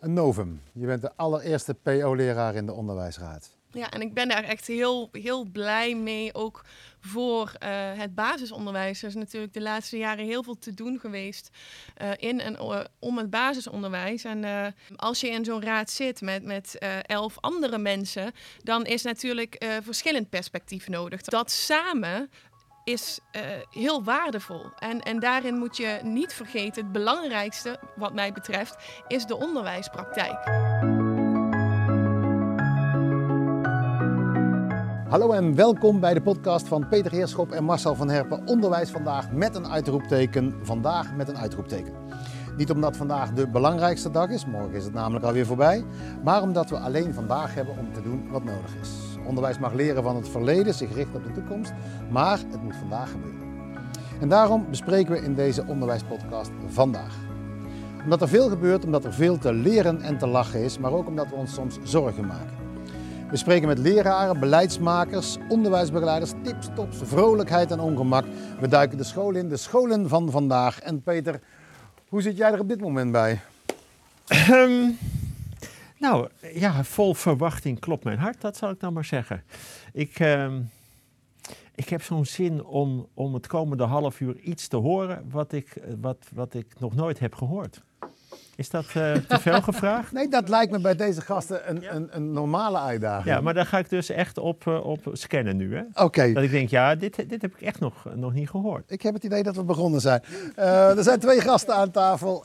Een novum. Je bent de allereerste PO-leraar in de onderwijsraad. Ja, en ik ben daar echt heel, heel blij mee, ook voor uh, het basisonderwijs. Er is natuurlijk de laatste jaren heel veel te doen geweest uh, in en om het basisonderwijs. En als je in zo'n raad zit met, met elf andere mensen, dan is natuurlijk verschillend perspectief nodig. Dat samen is uh, heel waardevol. En, en daarin moet je niet vergeten, het belangrijkste wat mij betreft, is de onderwijspraktijk. Hallo en welkom bij de podcast van Peter Heerschop en Marcel van Herpen. Onderwijs vandaag met een uitroepteken. Vandaag met een uitroepteken. Niet omdat vandaag de belangrijkste dag is, morgen is het namelijk alweer voorbij, maar omdat we alleen vandaag hebben om te doen wat nodig is. Onderwijs mag leren van het verleden, zich richten op de toekomst, maar het moet vandaag gebeuren. En daarom bespreken we in deze onderwijspodcast vandaag. Omdat er veel gebeurt, omdat er veel te leren en te lachen is, maar ook omdat we ons soms zorgen maken. We spreken met leraren, beleidsmakers, onderwijsbegeleiders, tips, tops, vrolijkheid en ongemak. We duiken de school in, de scholen van vandaag. En Peter, hoe zit jij er op dit moment bij? Um, nou, ja, vol verwachting klopt mijn hart, dat zal ik dan maar zeggen. Ik, uh, ik heb zo'n zin om, om het komende half uur iets te horen wat ik, wat, wat ik nog nooit heb gehoord. Is dat uh, te veel gevraagd? Nee, dat lijkt me bij deze gasten een, een, een, normale uitdaging. Ja, maar daar ga ik dus echt op, uh, op scannen nu. Oké. Okay. Dat ik denk, ja, dit, dit heb ik echt nog, nog niet gehoord. Ik heb het idee dat we begonnen zijn. Uh, er zijn twee gasten aan tafel.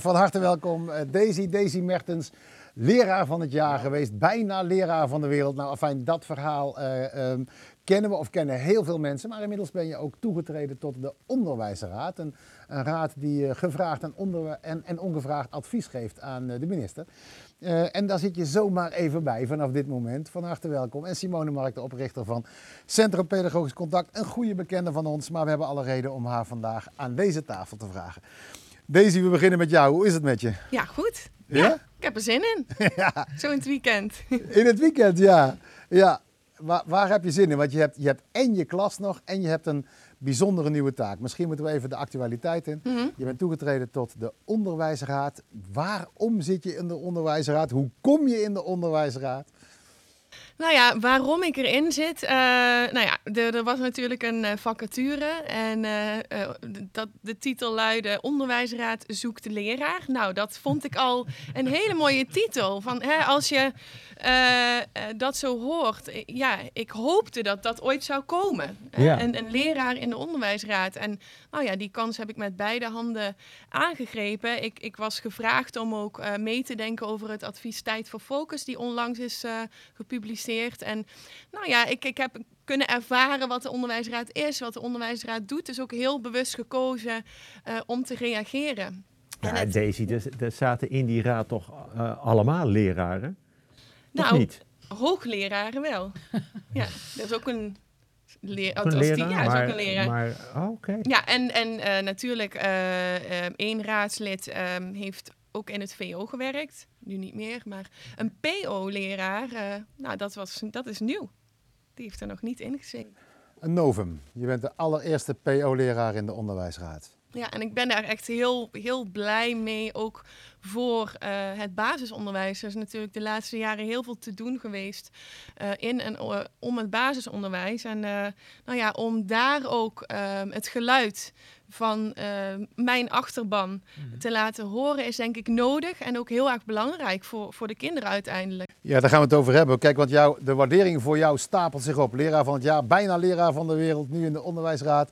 van harte welkom. Daisy, Daisy Mertens leraar van het jaar geweest, bijna leraar van de wereld. Nou, afijn, dat verhaal um, kennen we of kennen heel veel mensen. Maar inmiddels ben je ook toegetreden tot de Onderwijsraad. Een, een raad die uh, gevraagd en, onder, en, en, ongevraagd advies geeft aan uh, de minister. en daar zit je zomaar even bij vanaf dit moment. Van harte welkom. En Simone Mark, de oprichter van Centrum Pedagogisch Contact. Een goede bekende van ons, maar we hebben alle reden om haar vandaag aan deze tafel te vragen. Daisy, we beginnen met jou. Hoe is het met je? Ja, goed. Ja? Ik heb er zin in. ja. Zo in het weekend. in het weekend, ja. ja. Waar, waar, heb je zin in? Want je hebt, je hebt en je klas nog en je hebt een bijzondere nieuwe taak. Misschien moeten we even de actualiteit in. Mhm. Je bent toegetreden tot de onderwijsraad. Waarom zit je in de onderwijsraad? Hoe kom je in de onderwijsraad? Nou ja, waarom ik erin zit. Uh, nou ja, er, was natuurlijk een uh, vacature. En uh, dat, de titel luidde Onderwijsraad zoekt leraar. Nou, dat vond ik al een hele mooie titel. Van, hè, als je dat zo hoort. Ja, ik hoopte dat dat ooit zou komen. Ja. Een, een, leraar in de onderwijsraad. En nou ja, die kans heb ik met beide handen aangegrepen. Ik, ik was gevraagd om ook mee te denken over het advies Tijd voor Focus. Die onlangs is gepubliceerd en nou ja, ik, ik heb kunnen ervaren wat de onderwijsraad is, wat de onderwijsraad doet. Dus ook heel bewust gekozen uh, om te reageren. Ja, het... Daisy, er, er, zaten in die raad toch uh, allemaal leraren? Nou, niet? hoogleraren wel. ja, dat is ook een Leer, een leraar, ja, maar, is ook een leraar. Maar, oh, okay. Ja, en, en uh, natuurlijk, uh, één raadslid um, heeft ook in het VO gewerkt. Nu niet meer, maar een PO-leraar, uh, nou, dat, was, dat is nieuw. Die heeft er nog niet in gezeten. Een novum. Je bent de allereerste PO-leraar in de onderwijsraad. Ja, en ik ben daar echt heel, heel blij mee, ook voor uh, het basisonderwijs. Er is natuurlijk de laatste jaren heel veel te doen geweest uh, in en uh, om het basisonderwijs. En nou ja, om daar ook ehm, het geluid van mijn achterban mhm. te laten horen, is denk ik nodig en ook heel erg belangrijk voor, voor de kinderen uiteindelijk. Ja, daar gaan we het over hebben. Kijk, want jou, de waardering voor jou stapelt zich op. Leraar van het jaar, bijna leraar van de wereld, nu in de onderwijsraad.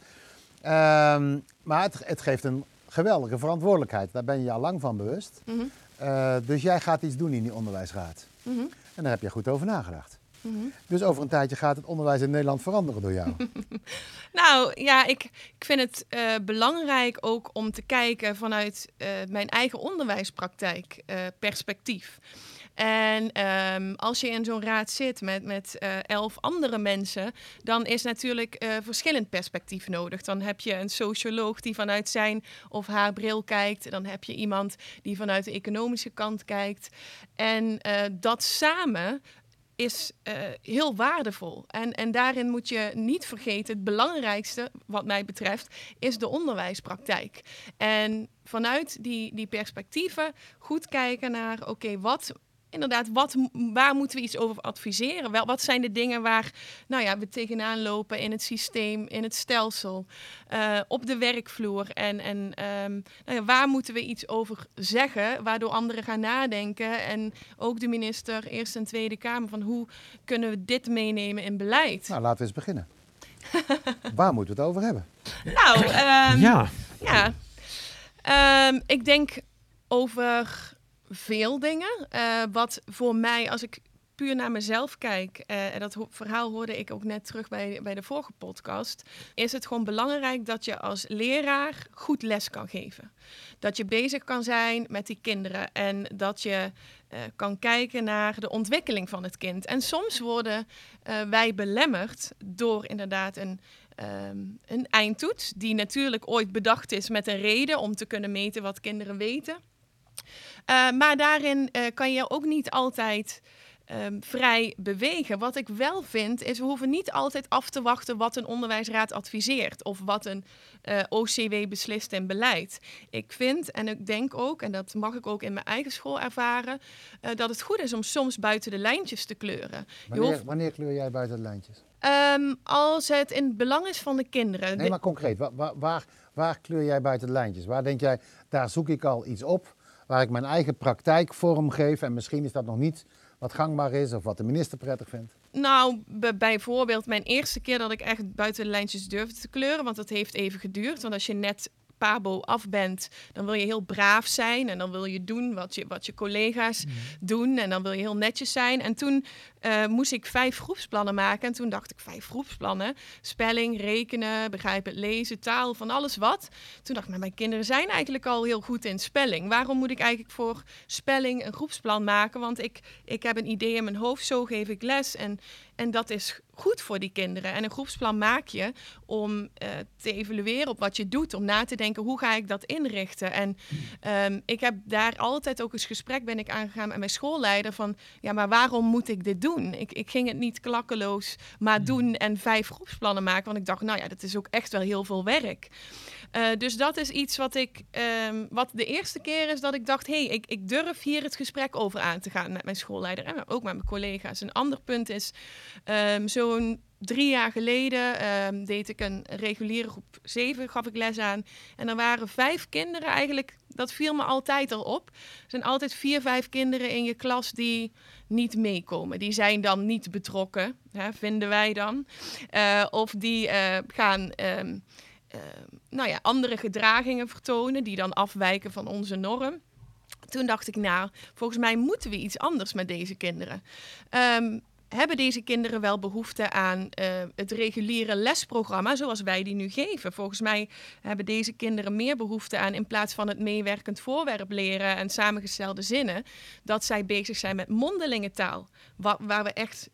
Um, maar het, het, geeft een geweldige verantwoordelijkheid. Daar ben je al lang van bewust. Mm -hmm. uh, dus jij gaat iets doen in die onderwijsraad. Mm -hmm. En daar heb je goed over nagedacht. Mm -hmm. Dus over een tijdje gaat het onderwijs in Nederland veranderen door jou. nou ja, ik, ik vind het uh, belangrijk ook om te kijken vanuit uh, mijn eigen onderwijspraktijk perspectief. En um, als je in zo'n raad zit met, met uh, elf andere mensen, dan is natuurlijk uh, verschillend perspectief nodig. Dan heb je een socioloog die vanuit zijn of haar bril kijkt. Dan heb je iemand die vanuit de economische kant kijkt. En uh, dat samen is heel waardevol. En, en daarin moet je niet vergeten, het belangrijkste, wat mij betreft, is de onderwijspraktijk. En vanuit die, die perspectieven goed kijken naar, oké, wat inderdaad, wat, waar moeten we iets over adviseren? Wel, wat zijn de dingen waar nou ja, we tegenaan lopen in het systeem, in het stelsel, uh, op de werkvloer? En, en um, nou ja, waar moeten we iets over zeggen, waardoor anderen gaan nadenken? En ook de minister, Eerste en Tweede Kamer, van hoe kunnen we dit meenemen in beleid? Nou, laten we eens beginnen. waar moeten we het over hebben? Nou, um, ja. ja. Um, ik denk over veel dingen. Uh, wat voor mij, als ik puur naar mezelf kijk, uh, en dat verhaal hoorde ik ook net terug bij, bij de vorige podcast, is het gewoon belangrijk dat je als leraar goed les kan geven. Dat je bezig kan zijn met die kinderen en dat je uh, kan kijken naar de ontwikkeling van het kind. En soms worden wij belemmerd door inderdaad een um, een eindtoets, die natuurlijk ooit bedacht is met een reden om te kunnen meten wat kinderen weten. Uh, maar daarin uh, kan je ook niet altijd um, vrij bewegen. Wat ik wel vind, is we hoeven niet altijd af te wachten wat een onderwijsraad adviseert of wat een uh, eh, OCW beslist in beleid. Ik vind en ik denk ook, en dat mag ik ook in mijn eigen school ervaren, dat het goed is om soms buiten de lijntjes te kleuren. Wanneer, hoeft... wanneer kleur jij buiten de lijntjes? Um, als het in het belang is van de kinderen. Nee, maar concreet, waar, waar, waar kleur jij buiten de lijntjes? Waar denk jij, daar zoek ik al iets op? Waar ik mijn eigen praktijk vorm geef. En misschien is dat nog niet wat gangbaar is of wat de minister prettig vindt. Nou, bijvoorbeeld mijn eerste keer dat ik echt buiten de lijntjes durfde te kleuren, want dat heeft even geduurd. Want als je net pabo af bent, dan wil je heel braaf zijn en dan wil je doen wat je, wat je collega's mhm. doen en dan wil je heel netjes zijn. En toen uh, moest ik vijf groepsplannen maken en toen dacht ik vijf groepsplannen, spelling, rekenen, begrijpen, lezen, taal, van alles wat. Toen dacht ik, maar mijn kinderen zijn eigenlijk al heel goed in spelling. Waarom moet ik eigenlijk voor spelling een groepsplan maken? Want ik, ik heb een idee in mijn hoofd, zo geef ik les en, en dat is goed voor die kinderen. En een groepsplan maak je om uh, te evalueren op wat je doet, om na te denken hoe ga ik dat inrichten. En um, ik heb daar altijd ook eens gesprek ben ik aangegaan met mijn schoolleider van ja, maar waarom moet ik dit doen? Ik, ik ging het niet klakkeloos maar hmm. doen en vijf groepsplannen maken, want ik dacht nou ja, dat is ook echt wel heel veel werk. Uh, dus dat is iets wat ik, um, wat de eerste keer is dat ik dacht, hé, hey, ik, ik durf hier het gesprek over aan te gaan met mijn schoolleider en ook met mijn collega's. Een ander punt is zo zo'n drie jaar geleden um, deed ik een reguliere groep 7, gaf ik les aan. En er waren vijf kinderen eigenlijk, dat viel me altijd al op. Er zijn altijd vier, vijf kinderen in je klas die niet meekomen. Die zijn dan niet betrokken, hè, vinden wij dan. Uh, of die uh, gaan... Uh, nou ja, andere gedragingen vertonen die dan afwijken van onze norm. Toen dacht ik, nou, volgens mij moeten we iets anders met deze kinderen. Um, hebben deze kinderen wel behoefte aan uh, het reguliere lesprogramma zoals wij die nu geven? Volgens mij hebben deze kinderen meer behoefte aan, in plaats van het meewerkend voorwerp leren en samengestelde zinnen, dat zij bezig zijn met mondelinge taal, waar, waar we echt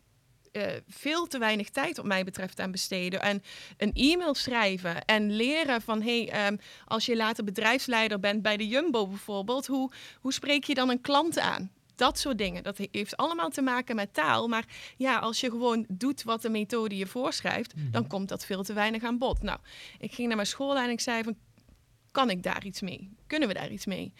uh, veel te weinig tijd, wat mij betreft, aan besteden. En een e-mail schrijven en leren van: hey, um, als je later bedrijfsleider bent bij de Jumbo bijvoorbeeld, hoe, hoe spreek je dan een klant aan? Dat soort dingen. Dat heeft allemaal te maken met taal. Maar ja, als je gewoon doet wat de methode je voorschrijft, dan mhm. komt dat veel te weinig aan bod. Nou, ik ging naar mijn school en ik zei van, kan ik daar iets mee? Kunnen we daar iets mee?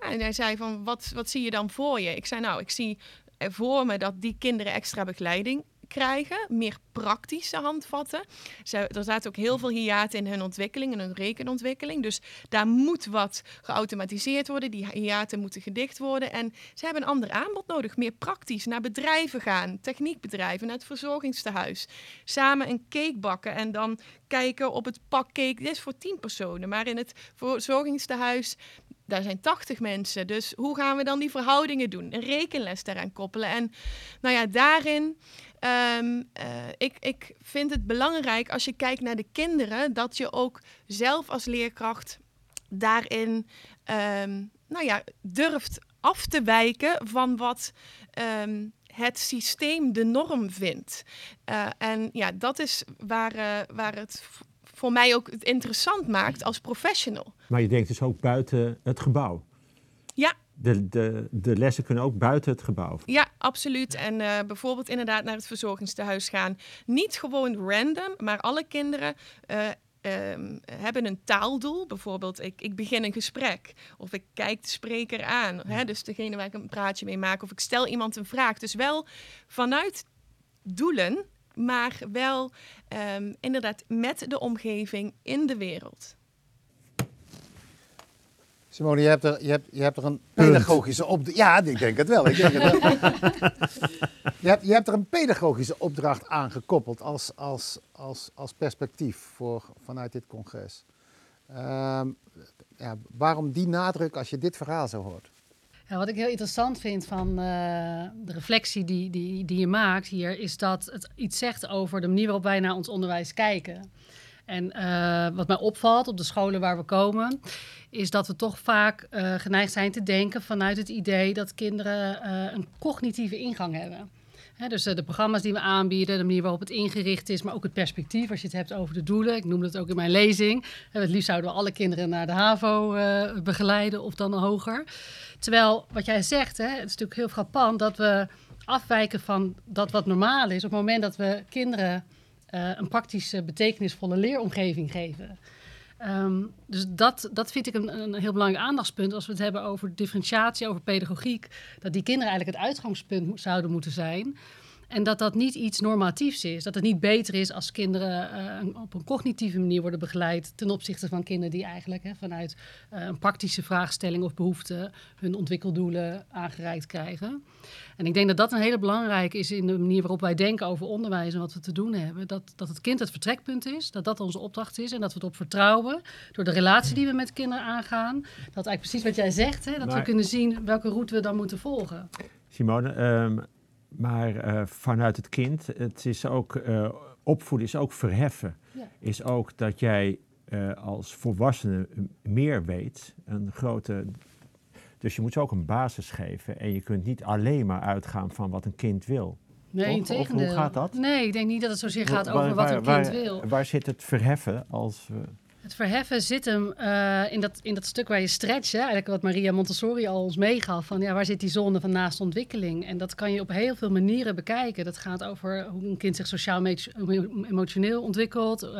en hij zei van, wat, wat zie je dan voor je? Ik zei, nou, ik zie voor me dat die kinderen extra begeleiding krijgen, meer praktische handvatten. Ze, er zaten ook heel veel hiaten in hun ontwikkeling, in hun rekenontwikkeling. Dus daar moet wat geautomatiseerd worden. Die hiaten moeten gedicht worden. En ze hebben een ander aanbod nodig, meer praktisch. Naar bedrijven gaan, techniekbedrijven, naar het verzorgingstehuis. Samen een cake bakken en dan kijken op het pak cake. Dit is voor tien personen, maar in het verzorgingstehuis daar zijn 80 mensen. Dus hoe gaan we dan die verhoudingen doen? Een rekenles daaraan koppelen. En nou ja, daarin Um, uh, ik, ik vind het belangrijk als je kijkt naar de kinderen, dat je ook zelf als leerkracht daarin um, nou ja, durft af te wijken van wat um, het systeem de norm vindt. Uh, en ja, dat is waar, uh, waar het voor mij ook het interessant maakt als professional. Maar je denkt dus ook buiten het gebouw. Ja, de, de, de lessen kunnen ook buiten het gebouw. Ja, absoluut. En uh, bijvoorbeeld inderdaad naar het verzorgingstehuis gaan. Niet gewoon random, maar alle kinderen uh, um, hebben een taaldoel. Bijvoorbeeld, ik, ik begin een gesprek. Of ik kijk de spreker aan. Hè? Dus degene waar ik een praatje mee maak. Of ik stel iemand een vraag. Dus wel vanuit doelen, maar wel um, inderdaad met de omgeving in de wereld. Simone, je hebt er, je hebt, je hebt er een pedagogische opdracht. Ja, ik denk het wel. Ik denk het wel. je, hebt, je hebt er een pedagogische opdracht aan gekoppeld als, als, als, als perspectief voor, vanuit dit congres. Uh, ja, waarom die nadruk als je dit verhaal zo hoort? Ja, wat ik heel interessant vind van uh, de reflectie die, die, die je maakt hier, is dat het iets zegt over de manier waarop wij naar ons onderwijs kijken. En uh, wat mij opvalt op de scholen waar we komen, is dat we toch vaak uh, geneigd zijn te denken vanuit het idee dat kinderen uh, een cognitieve ingang hebben. Dus de programma's die we aanbieden, de manier waarop het ingericht is, maar ook het perspectief als je het hebt over de doelen. Ik noemde het ook in mijn lezing. het liefst zouden we alle kinderen naar de HAVO begeleiden of dan hoger. Terwijl wat jij zegt, het is natuurlijk heel frappant dat we afwijken van dat wat normaal is op het moment dat we kinderen uh, een praktische, betekenisvolle leeromgeving geven. Um, dus dat, dat vind ik een, een heel belangrijk aandachtspunt als we het hebben over differentiatie, over pedagogiek. Dat die kinderen eigenlijk het uitgangspunt zouden moeten zijn. En dat dat niet iets normatiefs is. Dat het niet beter is als kinderen uh, op een cognitieve manier worden begeleid ten opzichte van kinderen die eigenlijk hè, vanuit uh, een praktische vraagstelling of behoefte hun ontwikkeldoelen aangereikt krijgen. En ik denk dat dat een hele belangrijke is in de manier waarop wij denken over onderwijs en wat we te doen hebben. Dat, dat het kind het vertrekpunt is, dat dat onze opdracht is en dat we het op vertrouwen door de relatie die we met kinderen aangaan. Dat eigenlijk precies wat jij zegt, hè, dat maar, we kunnen zien welke route we dan moeten volgen. Simone, um maar uh, vanuit het kind, het is ook, uh, opvoeden is ook verheffen. Ja. Is ook dat jij uh, als volwassene meer weet, een grote... Dus je moet ze ook een basis geven en je kunt niet alleen maar uitgaan van wat een kind wil. Nee, in tegendeel. Hoe gaat dat? Nee, ik denk niet dat het zozeer gaat over wat een kind waar, wil. Waar zit het verheffen als... Het verheffen zit hem uh, in, dat, in dat stuk waar je stretcht. Hè? Eigenlijk wat Maria Montessori al ons meegaf. Van ja, waar zit die zone van naast ontwikkeling? En dat kan je op heel veel manieren bekijken. Dat gaat over hoe een kind zich sociaal emotioneel ontwikkelt. Uh,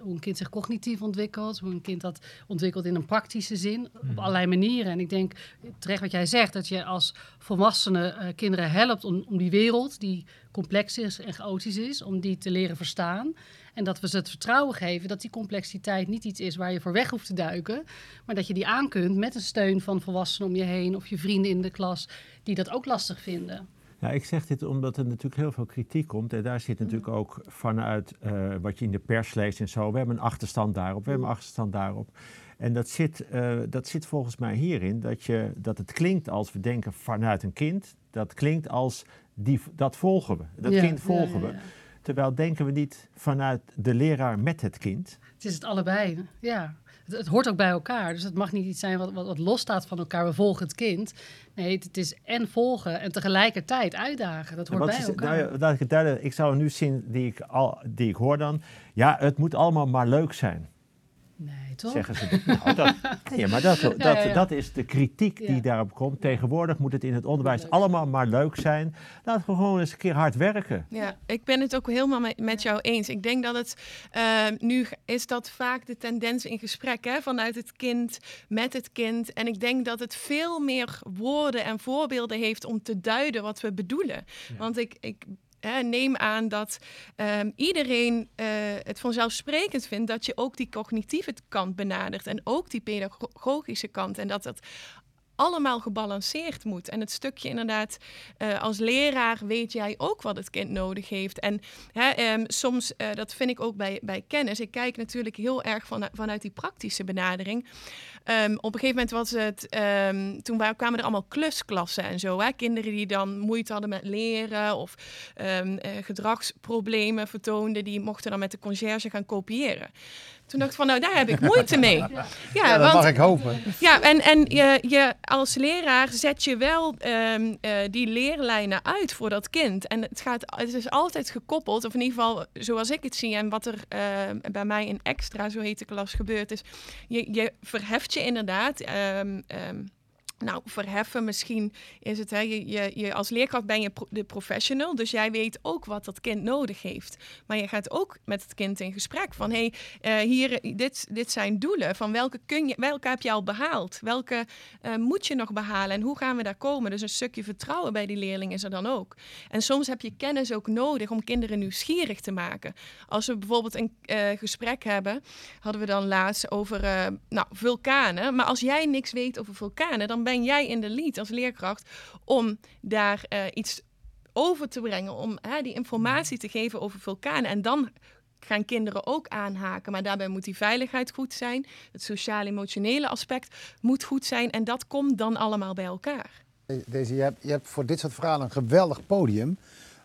hoe een kind zich cognitief ontwikkelt. Hoe een kind dat ontwikkelt in een praktische zin. Op mhm. allerlei manieren. En ik denk terecht wat jij zegt. Dat je als volwassene uh, kinderen helpt om, om die wereld die complex is en chaotisch is. Om die te leren verstaan. En dat we ze het vertrouwen geven dat die complexiteit niet iets is waar je voor weg hoeft te duiken. Maar dat je die aan kunt met een steun van volwassenen om je heen of je vrienden in de klas die dat ook lastig vinden. Ja, ik zeg dit omdat er natuurlijk heel veel kritiek komt. En daar zit natuurlijk ook vanuit uh, wat je in de pers leest en zo. We hebben een achterstand daarop, we hebben een achterstand daarop. En dat zit, uh, dat zit volgens mij hierin dat, je, dat het klinkt als we denken vanuit een kind. Dat klinkt als die, dat volgen we. Dat ja, kind volgen ja, ja, we. Terwijl denken we niet vanuit de leraar met het kind. Het is het allebei, ja. Het, het hoort ook bij elkaar. Dus het mag niet iets zijn wat, wat, wat losstaat van elkaar. We volgen het kind. Nee, het, is en volgen en tegelijkertijd uitdagen. Dat hoort bij is, elkaar. Nou, ik, het ik zou nu zien die ik, al, die ik hoor dan. Ja, het moet allemaal maar leuk zijn. Nee, toch? Zeggen ze. Nou, dat, nee, maar dat, dat, ja, ja. dat is de kritiek die daarop komt. Tegenwoordig moet het in het onderwijs allemaal maar leuk zijn. Laten we gewoon eens een keer hard werken. Ja, ik ben het ook helemaal met, met jou eens. Ik denk dat het uh, nu is dat vaak de tendens in gesprek hè, vanuit het kind met het kind. En ik denk dat het veel meer woorden en voorbeelden heeft om te duiden wat we bedoelen. Want ik, ik neem aan dat um, iedereen uh, het vanzelfsprekend vindt dat je ook die cognitieve kant benadert en ook die pedagogische kant. En dat dat allemaal gebalanceerd moet. En het stukje inderdaad, uh, als leraar weet jij ook wat het kind nodig heeft. En hè, um, soms, uh, dat vind ik ook bij, bij kennis, ik kijk natuurlijk heel erg van, vanuit die praktische benadering. Um, op een gegeven moment was het, um, toen kwamen er allemaal klusklassen en zo. Hè? Kinderen die dan moeite hadden met leren of uh, gedragsproblemen vertoonden, die mochten dan met de conciërge gaan kopiëren. Toen dacht ik van, nou, daar heb ik moeite mee. Ja, ja dat want, mag ik hopen. Ja, en, en je, je als leraar zet je wel um, uh, die leerlijnen uit voor dat kind. En het, gaat, het is altijd gekoppeld, of in ieder geval zoals ik het zie en wat er uh, bij mij in extra, zo heet de klas, gebeurd is. Je, je verheft je inderdaad. Um, um, nou, verheffen misschien is het, hè, je, je, je, als leerkracht ben je de professional, dus jij weet ook wat dat kind nodig heeft. Maar je gaat ook met het kind in gesprek van, hé, hey, uh, hier, dit, dit zijn doelen, van welke, kun je, welke heb je al behaald? Welke uh, moet je nog behalen en hoe gaan we daar komen? Dus een stukje vertrouwen bij die leerling is er dan ook. En soms heb je kennis ook nodig om kinderen nieuwsgierig te maken. Als we bijvoorbeeld een uh, gesprek hebben, hadden we dan laatst over nou, vulkanen, maar als jij niks weet over vulkanen, dan ben ben jij in de lead als leerkracht om daar uh, iets over te brengen, om die informatie te geven over vulkanen. En dan gaan kinderen ook aanhaken. Maar daarbij moet die veiligheid goed zijn. Het sociaal-emotionele aspect moet goed zijn. En dat komt dan allemaal bij elkaar. Deze, je, hebt, je hebt voor dit soort verhalen een geweldig podium.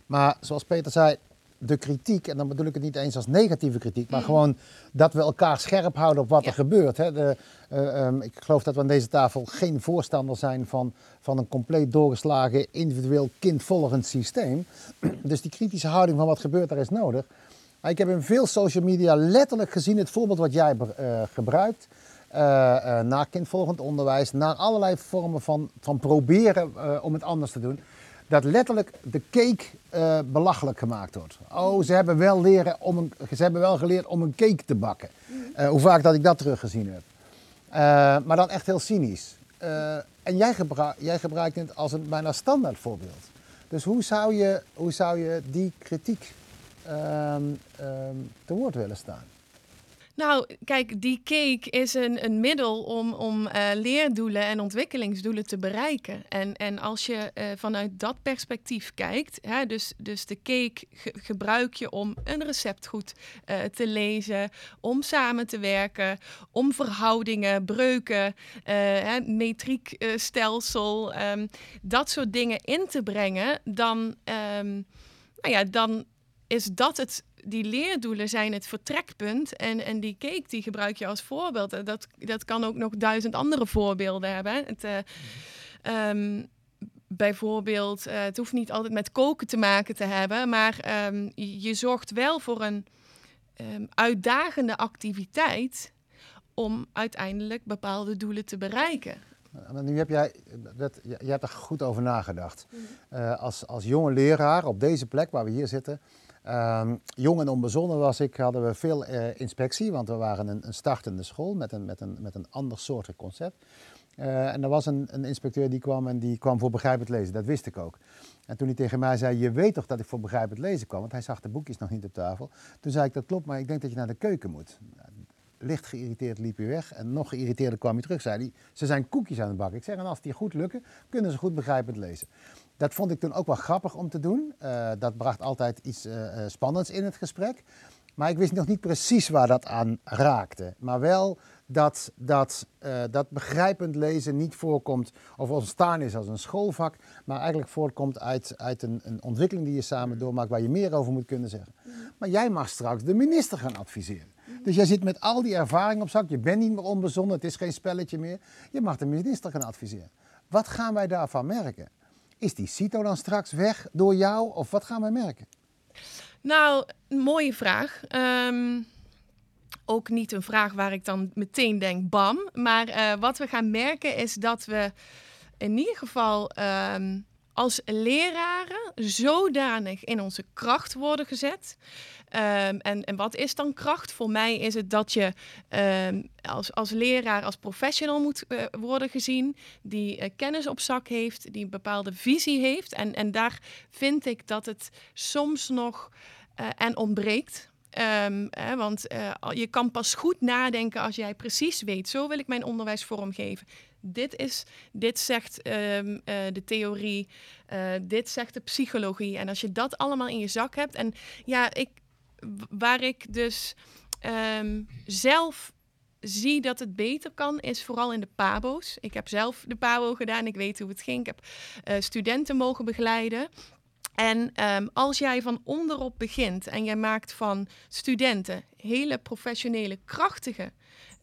Maar zoals Peter zei, de kritiek, en dan bedoel ik het niet eens als negatieve kritiek, maar mm. gewoon dat we elkaar scherp houden op wat er gebeurt. Hè. De, uh, um, ik geloof dat we aan deze tafel geen voorstander zijn van, van een compleet doorgeslagen, individueel kindvolgend systeem. Dus die kritische houding van wat gebeurt er is nodig. Maar ik heb in veel social media letterlijk gezien het voorbeeld wat jij uh, gebruikt. Uh, uh, naar kindvolgend onderwijs, naar allerlei vormen van, van proberen om het anders te doen dat letterlijk de cake uh, belachelijk gemaakt wordt. Oh, ze hebben, wel leren om een, ze hebben wel geleerd om een cake te bakken. Uh, hoe vaak dat ik dat teruggezien heb. Uh, maar dan echt heel cynisch. en jij, gebruik, jij gebruikt het als een bijna standaard voorbeeld. Dus hoe zou je, hoe zou je die kritiek um, um, te woord willen staan? Nou, kijk, die cake is een, een middel om, om uh, leerdoelen en ontwikkelingsdoelen te bereiken. En, en als je uh, vanuit dat perspectief kijkt, hè, dus, dus de cake ge gebruik je om een recept goed uh, te lezen, om samen te werken, om verhoudingen, breuken, hè, metriekstelsel, um, dat soort dingen in te brengen, dan, um, nou ja, dan is dat het die leerdoelen zijn het vertrekpunt. En, en die cake die gebruik je als voorbeeld. Dat, dat kan ook nog duizend andere voorbeelden hebben. Het, uh, um, bijvoorbeeld, uh, het hoeft niet altijd met koken te maken te hebben, maar um, je zorgt wel voor een um, uitdagende activiteit om uiteindelijk bepaalde doelen te bereiken. Nu heb jij, dat, je hebt er goed over nagedacht. Uh, als, als jonge leraar op deze plek waar we hier zitten, Um, jong en onbezonnen was ik, hadden we veel uh, inspectie, want we waren een, een, startende school met een, met een, met een ander soort concept. Uh, en er was een, een, inspecteur die kwam en die kwam voor begrijpend lezen, dat wist ik ook. En toen hij tegen mij zei, je weet toch dat ik voor begrijpend lezen kwam, want hij zag de boekjes nog niet op tafel. Toen zei ik, dat klopt, maar ik denk dat je naar de keuken moet. Licht geïrriteerd liep hij weg en nog geïrriteerder kwam hij terug, zei hij, ze zijn koekjes aan het bakken. Ik zeg, en als die goed lukken, kunnen ze goed begrijpend lezen. Dat vond ik toen ook wel grappig om te doen. Uh, dat bracht altijd iets uh, spannends in het gesprek. Maar ik wist nog niet precies waar dat aan raakte. Maar wel dat, dat, uh, dat begrijpend lezen niet voorkomt of ontstaan is als een schoolvak, maar eigenlijk voortkomt uit, uit een, een ontwikkeling die je samen doormaakt waar je meer over moet kunnen zeggen. Maar jij mag straks de minister gaan adviseren. Dus jij zit met al die ervaring op zak, je bent niet meer onbezonnen, het is geen spelletje meer. Je mag de minister gaan adviseren. Wat gaan wij daarvan merken? Is die CITO dan straks weg door jou of wat gaan we merken? Nou, een mooie vraag. Um, ook niet een vraag waar ik dan meteen denk bam. Maar uh, wat we gaan merken is dat we in ieder geval um, als leraren zodanig in onze kracht worden gezet. Um, en, en wat is dan kracht? Voor mij is het dat je um, als, als leraar, als professional moet uh, worden gezien, die uh, kennis op zak heeft, die een bepaalde visie heeft. En, en daar vind ik dat het soms nog uh, en ontbreekt. Um, hè, want je kan pas goed nadenken als jij precies weet. Zo wil ik mijn onderwijs vormgeven. Dit, is, dit zegt um, uh, de theorie, uh, dit zegt de psychologie. En als je dat allemaal in je zak hebt. En ja, ik, waar ik dus um, zelf zie dat het beter kan, is vooral in de PABO's. Ik heb zelf de PABO gedaan, ik weet hoe het ging. Ik heb uh, studenten mogen begeleiden. En um, als jij van onderop begint en jij maakt van studenten hele professionele, krachtige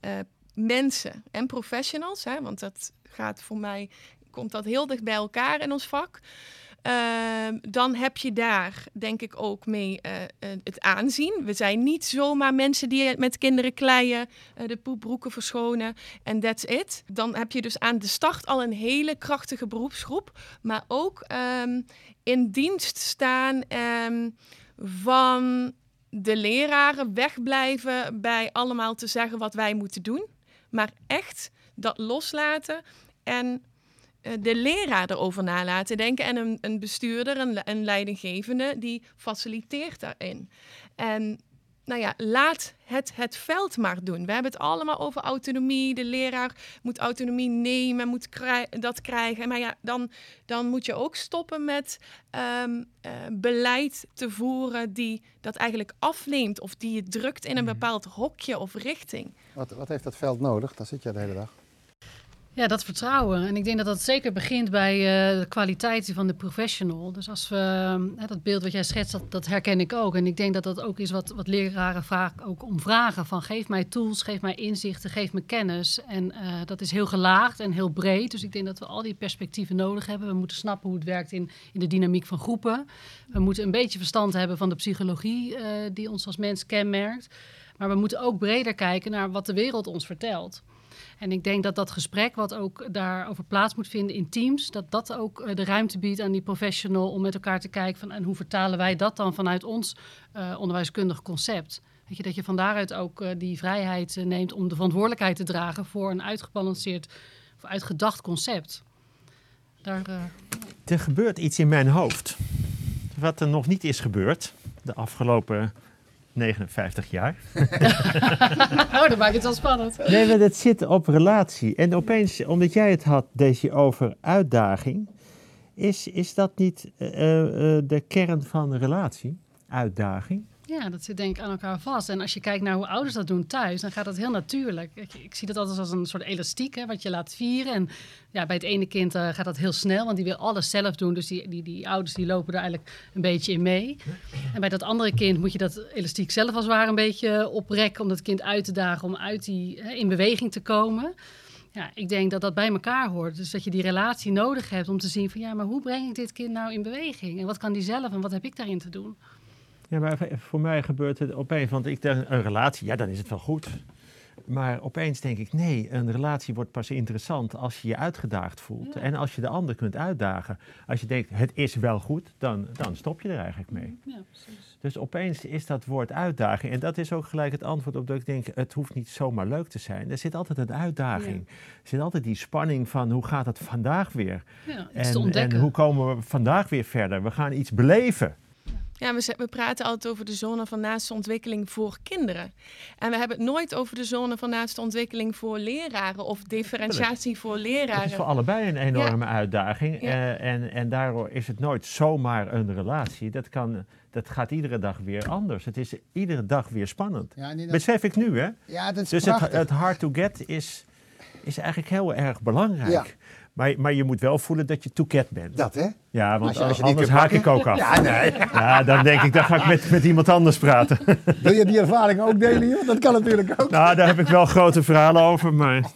uh, mensen en professionals, hè, want dat gaat voor mij, komt dat heel dicht bij elkaar in ons vak. ehm, dan heb je daar denk ik ook mee eh, eh, het aanzien. We zijn niet zomaar mensen die met kinderen kleien, eh, de poepbroeken verschonen en that's it. Dan heb je dus aan de start al een hele krachtige beroepsgroep, maar ook ehm, in dienst staan ehm, van de leraren wegblijven bij allemaal te zeggen wat wij moeten doen, maar echt dat loslaten en eh, de leraar erover na laten denken en een, een bestuurder, een, een leidinggevende, die faciliteert daarin. En nou ja, laat het het veld maar doen. We hebben het allemaal over autonomie. De leraar moet autonomie nemen, moet krij dat krijgen. Maar ja, dan, dan moet je ook stoppen met um, uh, beleid te voeren die dat eigenlijk afneemt of die je drukt in een bepaald hokje of richting. Wat, wat heeft dat veld nodig? Daar zit je de hele dag. Ja, dat vertrouwen. En ik denk dat dat zeker begint bij uh, de kwaliteit van de professional. Dus als we, uh, dat beeld wat jij schetst, dat, dat, herken ik ook. En ik denk dat dat ook is wat, wat leraren vaak ook om vragen. Van geef mij tools, geef mij inzichten, geef me kennis. En uh, dat is heel gelaagd en heel breed. Dus ik denk dat we al die perspectieven nodig hebben. We moeten snappen hoe het werkt in, in de dynamiek van groepen. We moeten een beetje verstand hebben van de psychologie die ons als mens kenmerkt. Maar we moeten ook breder kijken naar wat de wereld ons vertelt. En ik denk dat dat gesprek, wat ook daarover plaats moet vinden in teams, dat dat ook de ruimte biedt aan die professional om met elkaar te kijken van en hoe vertalen wij dat dan vanuit ons uh, onderwijskundig concept. Je, dat je van daaruit ook uh, die vrijheid neemt om de verantwoordelijkheid te dragen voor een uitgebalanceerd of uitgedacht concept. Daar, er gebeurt iets in mijn hoofd wat er nog niet is gebeurd de afgelopen 59 jaar. oh, dat maakt het wel spannend. Nee, maar dat zit op relatie. En opeens, omdat jij het had, deze over uitdaging, is, is dat niet uh, uh, de kern van een relatie? Uitdaging? Ja, dat zit denk ik aan elkaar vast. En als je kijkt naar hoe ouders dat doen thuis, dan gaat dat heel natuurlijk. Ik, ik zie dat altijd als een soort elastiek, hè, wat je laat vieren. En ja, bij het ene kind uh, gaat dat heel snel, want die wil alles zelf doen. Dus die, die, die ouders die lopen er eigenlijk een beetje in mee. En bij dat andere kind moet je dat elastiek zelf als het ware een beetje oprekken... om dat kind uit te dagen, om uit die, hè, in beweging te komen... Ja, ik denk dat dat bij elkaar hoort. Dus dat je die relatie nodig hebt om te zien van... ja, maar hoe breng ik dit kind nou in beweging? En wat kan die zelf en wat heb ik daarin te doen? Ja, maar voor mij gebeurt het opeens, want ik denk een relatie, ja, dan is het wel goed. Maar opeens denk ik, nee, een relatie wordt pas interessant als je je uitgedaagd voelt. Ja. En als je de ander kunt uitdagen. Als je denkt, het is wel goed, dan, dan stop je er eigenlijk mee. Ja, precies. Dus opeens is dat woord uitdaging. En dat is ook gelijk het antwoord op dat ik denk, het hoeft niet zomaar leuk te zijn. Er zit altijd een uitdaging. Ja. Er zit altijd die spanning van, hoe gaat het vandaag weer? Ja, en, en hoe komen we vandaag weer verder? We gaan iets beleven. Ja, we, we, praten altijd over de zone van naaste ontwikkeling voor kinderen. En we hebben het nooit over de zone van naaste ontwikkeling voor leraren of differentiatie voor leraren. Het is voor allebei een enorme ja. uitdaging. Ja. Uh, en, en daardoor is het nooit zomaar een relatie. Dat, kan, dat gaat iedere dag weer anders. Het is iedere dag weer spannend. Ja, dat... Besef ik nu, hè? Ja, dat is dus het, het hard to get is, is eigenlijk heel erg belangrijk. Maar, maar je moet wel voelen dat je toeket bent. Dat, hè? Ja, want als je, als je anders haak ik ook af. Ja, nee. Ja, dan denk ik, dan ga ik met, met iemand anders praten. Wil je die ervaring ook delen, joh? Dat kan natuurlijk ook. Nou, daar heb ik wel grote verhalen over, maar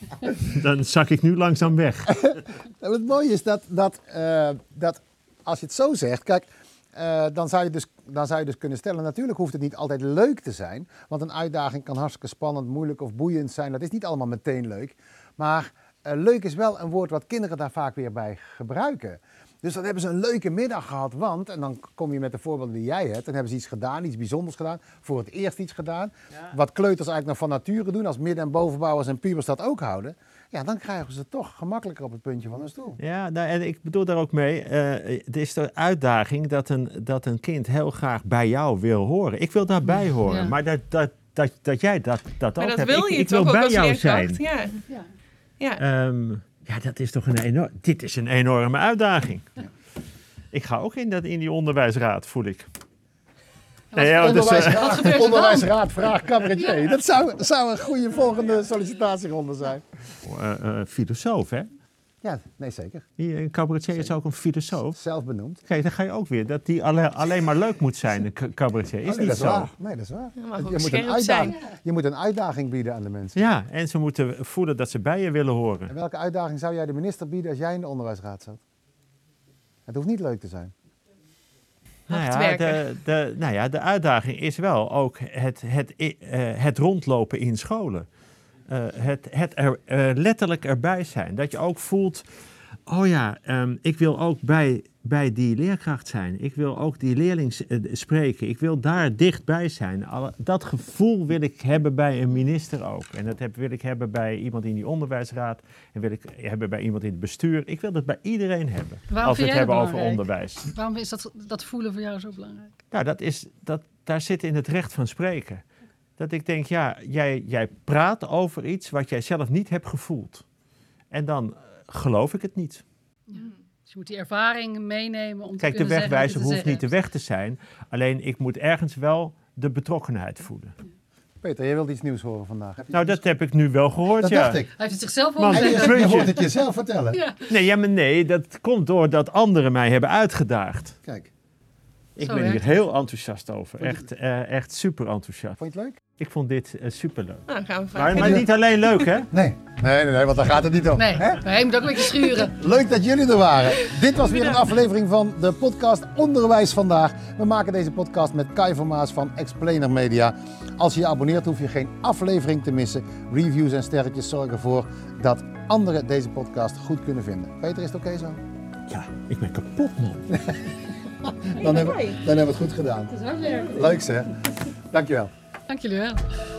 dan zak ik nu langzaam weg. het mooie is dat, dat, uh, dat als je het zo zegt, kijk, uh, dan, zou je dus, dan zou je dus kunnen stellen, natuurlijk hoeft het niet altijd leuk te zijn. Want een uitdaging kan hartstikke spannend, moeilijk of boeiend zijn. Dat is niet allemaal meteen leuk. Maar leuk is wel een woord wat kinderen daar vaak weer bij gebruiken. Dus dan hebben ze een leuke middag gehad, want, en dan kom je met de voorbeelden die jij hebt, dan hebben ze iets gedaan, iets bijzonders gedaan, voor het eerst iets gedaan. Ja. Wat kleuters eigenlijk nog van nature doen, als midden- en bovenbouwers en pubers dat ook houden. Ja, dan krijgen ze toch gemakkelijker op het puntje van hun stoel. Ja, nou, en ik bedoel daar ook mee, uh, het is de uitdaging dat een, dat een kind heel graag bij jou wil horen. Ik wil daarbij horen, ja. maar dat, dat, dat, dat jij dat, dat maar ook dat hebt. Wil ik, je ik wil bij jou zijn. Ja. Ja. Ja. Um, ja, dat is toch een enorm. Dit is een enorme uitdaging. Ja. Ik ga ook in, dat, in die onderwijsraad, voel ik. Nee, ja, onderwijsraad, dus, uh, onderwijsraad vraag cabaretier. Dat zou, zou een goede volgende sollicitatieronde zijn. Uh, uh, filosoof, hè? Ja, nee, zeker. Een cabaretier is ook een filosoof. Zelf benoemd. Kijk, dan ga je ook weer. Dat die alleen, alleen maar leuk moet zijn, een cabaretier. Is oh, nee, niet dat is zo. Waar. Nee, dat is waar. Ja, je, moet een uitdaging, je moet een uitdaging bieden aan de mensen. Ja, en ze moeten voelen dat ze bij je willen horen. En welke uitdaging zou jij de minister bieden als jij in de onderwijsraad zat? Het hoeft niet leuk te zijn. Nou ja, de, de, nou ja, de uitdaging is wel ook het, het, eh, het rondlopen in scholen. Eh, het het er, eh, letterlijk erbij zijn. Dat je ook voelt, oh ja, ehm, ik wil ook bij, bij die leerkracht zijn. Ik wil ook die leerling eh, spreken. Ik wil daar dichtbij zijn. Alle- dat gevoel wil ik hebben bij een minister ook. En dat heb, wil ik hebben bij iemand in die onderwijsraad. En wil ik hebben bij iemand in het bestuur. Ik wil dat bij iedereen hebben. Waarom als we het hebben over onderwijs. Waarom is dat, dat voelen voor jou zo belangrijk? Nou, dat is, dat, daar zit in het recht van spreken. Dat ik denk, ja, jij, jij praat over iets wat jij zelf niet hebt gevoeld. En dan eh, geloof ik het niet. Dus je moet die ervaring meenemen om te Kijk, de kunnen zeggen wat wegwijzer te hoeft niet de weg te zijn. Alleen ik moet ergens wel de betrokkenheid voelen. Peter, jij wilt iets nieuws horen vandaag. Heb je Nou, dat heb ik nu wel gehoord, Dat ja. dacht ik. Hij heeft het zichzelf Man, al En gezegd. je, hoort het jezelf vertellen. Ja. Nee, ja, maar nee, dat komt doordat anderen mij hebben uitgedaagd. Kijk, Ik Zo ben hier heel enthousiast over. Echt, eh, echt super enthousiast. vond je het leuk? Ik vond dit eh, super leuk. Nou, dan gaan we Maar, maar niet alleen leuk, hè? Nee. Nee, nee, nee, want daar gaat het niet om. Nee, Hè? hij moet ook een beetje schuren. Leuk dat jullie er waren. Dit was weer een aflevering van de podcast Onderwijs Vandaag. We maken deze podcast met Kai van Maas van Explainer Media. Als je je abonneert hoef je geen aflevering te missen. Reviews en sterretjes zorgen ervoor dat anderen deze podcast goed kunnen vinden. Peter, is het oké zo? Ja, ik ben kapot, man. Dan hebben, dan hebben we het goed gedaan. Leuk zeg. Dankjewel. Dank jullie wel.